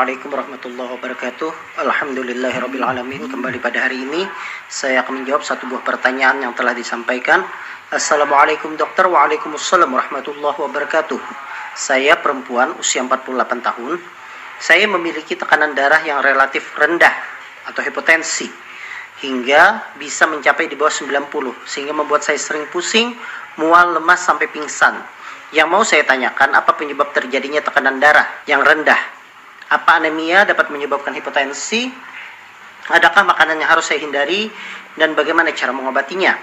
Assalamualaikum warahmatullahi wabarakatuh. Alhamdulillahirrabbilalamin Kembali pada hari ini Saya akan menjawab satu buah pertanyaan yang telah disampaikan. Assalamualaikum dokter. Waalaikumsalam warahmatullahi wabarakatuh. Saya perempuan usia 48 tahun. Saya memiliki tekanan darah yang relatif rendah Atau hipotensi Hingga bisa mencapai di bawah 90 Sehingga membuat saya sering pusing Mual, lemas, sampai pingsan. Yang mau saya tanyakan, apa penyebab terjadinya tekanan darah yang rendah? Apa anemia dapat menyebabkan hipotensi? Adakah makanan yang harus saya hindari dan bagaimana cara mengobatinya?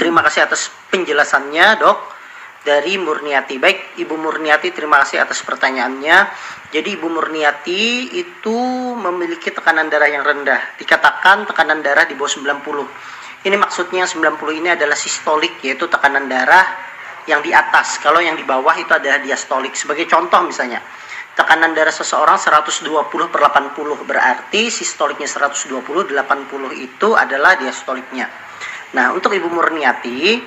Terima kasih atas penjelasannya, Dok. Dari Murniati. Baik, Ibu Murniati, terima kasih atas pertanyaannya. Jadi Ibu Murniati itu memiliki tekanan darah yang rendah. Dikatakan tekanan darah di bawah 90. Ini maksudnya 90 ini adalah sistolik, yaitu tekanan darah yang di atas. Kalau yang di bawah itu adalah diastolik. Sebagai contoh misalnya, tekanan darah seseorang 120 per 80 berarti sistoliknya 120 80 itu adalah diastoliknya nah untuk ibu Murniati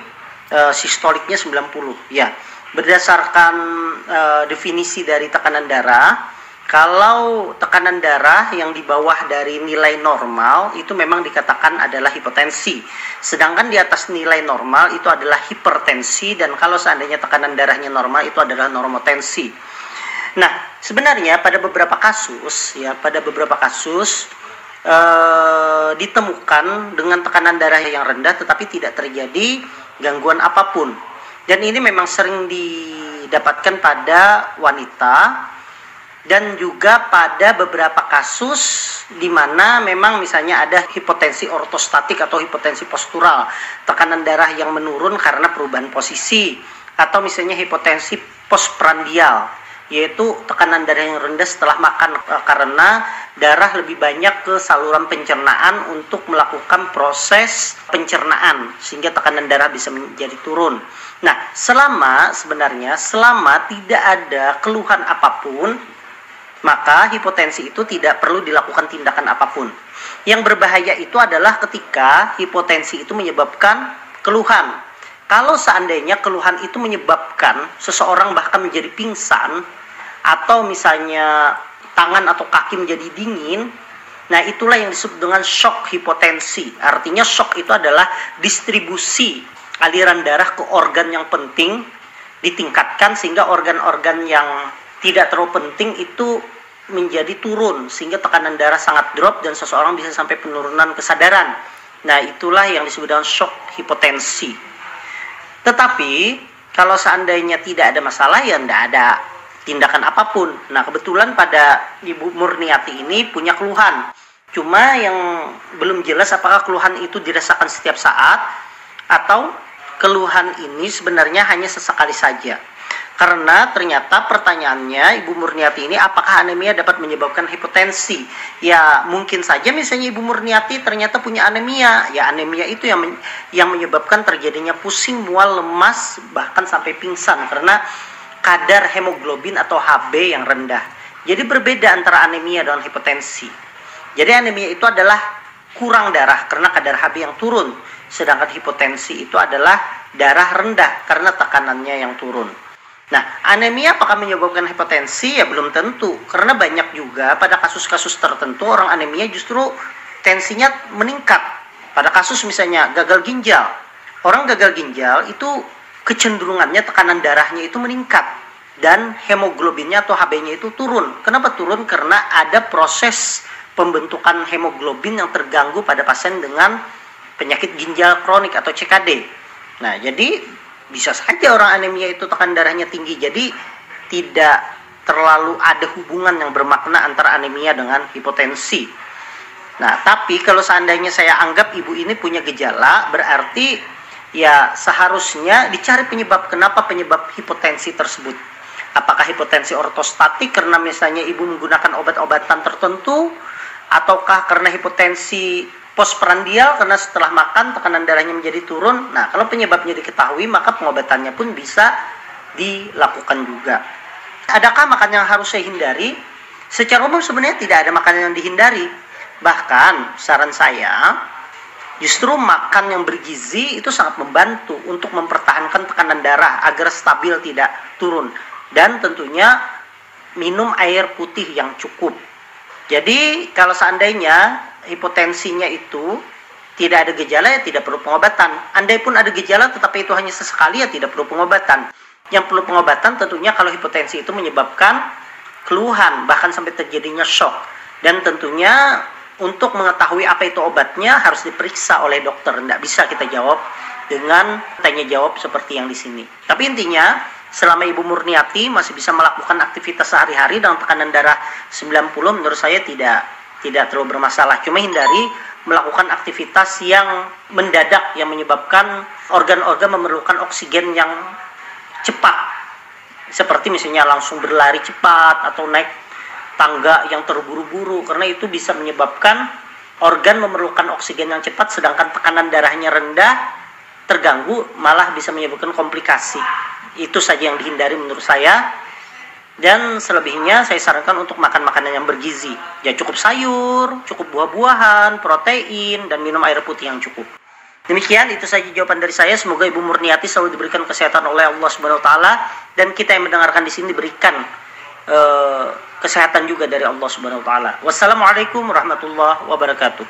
e, sistoliknya 90 ya berdasarkan e, definisi dari tekanan darah kalau tekanan darah yang di bawah dari nilai normal itu memang dikatakan adalah hipotensi. Sedangkan di atas nilai normal itu adalah hipertensi dan kalau seandainya tekanan darahnya normal itu adalah normotensi. Nah, sebenarnya pada beberapa kasus ya, pada beberapa kasus e, ditemukan dengan tekanan darah yang rendah tetapi tidak terjadi gangguan apa pun. Dan ini memang sering didapatkan pada wanita dan juga pada beberapa kasus di mana memang misalnya ada hipotensi ortostatik atau hipotensi postural, tekanan darah yang menurun karena perubahan posisi atau misalnya hipotensi postprandial yaitu tekanan darah yang rendah setelah makan e, karena darah lebih banyak ke saluran pencernaan untuk melakukan proses pencernaan sehingga tekanan darah bisa menjadi turun. Nah, selama sebenarnya selama tidak ada keluhan apa pun maka hipotensi itu tidak perlu dilakukan tindakan apa pun. Yang berbahaya itu adalah ketika hipotensi itu menyebabkan keluhan. Kalau seandainya keluhan itu menyebabkan seseorang bahkan menjadi pingsan, atau misalnya tangan atau kaki menjadi dingin, nah itulah yang disebut dengan shock hipotensi. Artinya shock itu adalah distribusi aliran darah ke organ yang penting ditingkatkan sehingga organ-organ yang tidak terlalu penting itu menjadi turun sehingga tekanan darah sangat drop dan seseorang bisa sampai penurunan kesadaran. Nah, itulah yang disebut dengan shock hipotensi. Tetapi kalau seandainya tidak ada masalah ya tidak ada tindakan apa pun. Nah, kebetulan pada Ibu Murniati ini punya keluhan. Cuma yang belum jelas apakah keluhan itu dirasakan setiap saat atau keluhan ini sebenarnya hanya sesekali saja. Karena ternyata pertanyaannya Ibu Murniati ini apakah anemia dapat menyebabkan hipotensi? Ya mungkin saja misalnya Ibu Murniati ternyata punya anemia. Ya anemia itu yang men yang menyebabkan terjadinya pusing, mual, lemas bahkan sampai pingsan karena kadar hemoglobin atau HB yang rendah. Jadi berbeda antara anemia dan hipotensi. Jadi anemia itu adalah kurang darah karena kadar HB yang turun, sedangkan hipotensi itu adalah darah rendah karena tekanannya yang turun. Nah, anemia apakah menyebabkan hipotensi? Ya belum tentu, karena banyak juga pada kasus-kasus tertentu orang anemia justru tensinya meningkat. Pada kasus misalnya gagal ginjal, orang gagal ginjal itu kecenderungannya tekanan darahnya itu meningkat dan hemoglobinnya atau HB-nya itu turun. Kenapa turun? Karena ada proses pembentukan hemoglobin yang terganggu pada pasien dengan penyakit ginjal kronik atau CKD. Nah, jadi bisa saja orang anemia itu tekanan darahnya tinggi. Jadi tidak terlalu ada hubungan yang bermakna antara anemia dengan hipotensi. Nah, tapi kalau seandainya saya anggap ibu ini punya gejala, berarti ya seharusnya dicari penyebab kenapa penyebab hipotensi tersebut. Apakah hipotensi ortostatik karena misalnya ibu menggunakan obat-obatan tertentu ataukah karena hipotensi postprandial karena setelah makan tekanan darahnya menjadi turun. Nah, kalau penyebabnya diketahui maka pengobatannya pun bisa dilakukan juga. Adakah makanan yang harus saya hindari? Secara umum sebenarnya tidak ada makanan yang dihindari. Bahkan saran saya Justru makan yang bergizi itu sangat membantu untuk mempertahankan tekanan darah agar stabil tidak turun. Dan tentunya minum air putih yang cukup. Jadi kalau seandainya hipotensinya itu tidak ada gejala ya tidak perlu pengobatan. Andai pun ada gejala tetapi itu hanya sesekali ya tidak perlu pengobatan. Yang perlu pengobatan tentunya kalau hipotensi itu menyebabkan keluhan bahkan sampai terjadinya shock. Dan tentunya untuk mengetahui apa itu obatnya harus diperiksa oleh dokter. Tidak bisa kita jawab dengan tanya jawab seperti yang di sini. Tapi intinya selama Ibu Murniati masih bisa melakukan aktivitas sehari-hari dengan tekanan darah 90 menurut saya tidak tidak terlalu bermasalah. Cuma hindari melakukan aktivitas yang mendadak yang menyebabkan organ-organ memerlukan oksigen yang cepat. Seperti misalnya langsung berlari cepat atau naik tangga yang terburu-buru karena itu bisa menyebabkan organ memerlukan oksigen yang cepat sedangkan tekanan darahnya rendah terganggu malah bisa menyebabkan komplikasi. Itu saja yang dihindari menurut saya. Dan selebihnya saya sarankan untuk makan makanan yang bergizi. Ya cukup sayur, cukup buah-buahan, protein, dan minum air putih yang cukup. Demikian itu saja jawaban dari saya. Semoga Ibu Murniati selalu diberikan kesehatan oleh Allah Subhanahu wa taala dan kita yang mendengarkan di sini diberikan uh, kesehatan juga dari Allah Subhanahu wa taala. Wassalamualaikum warahmatullahi wabarakatuh.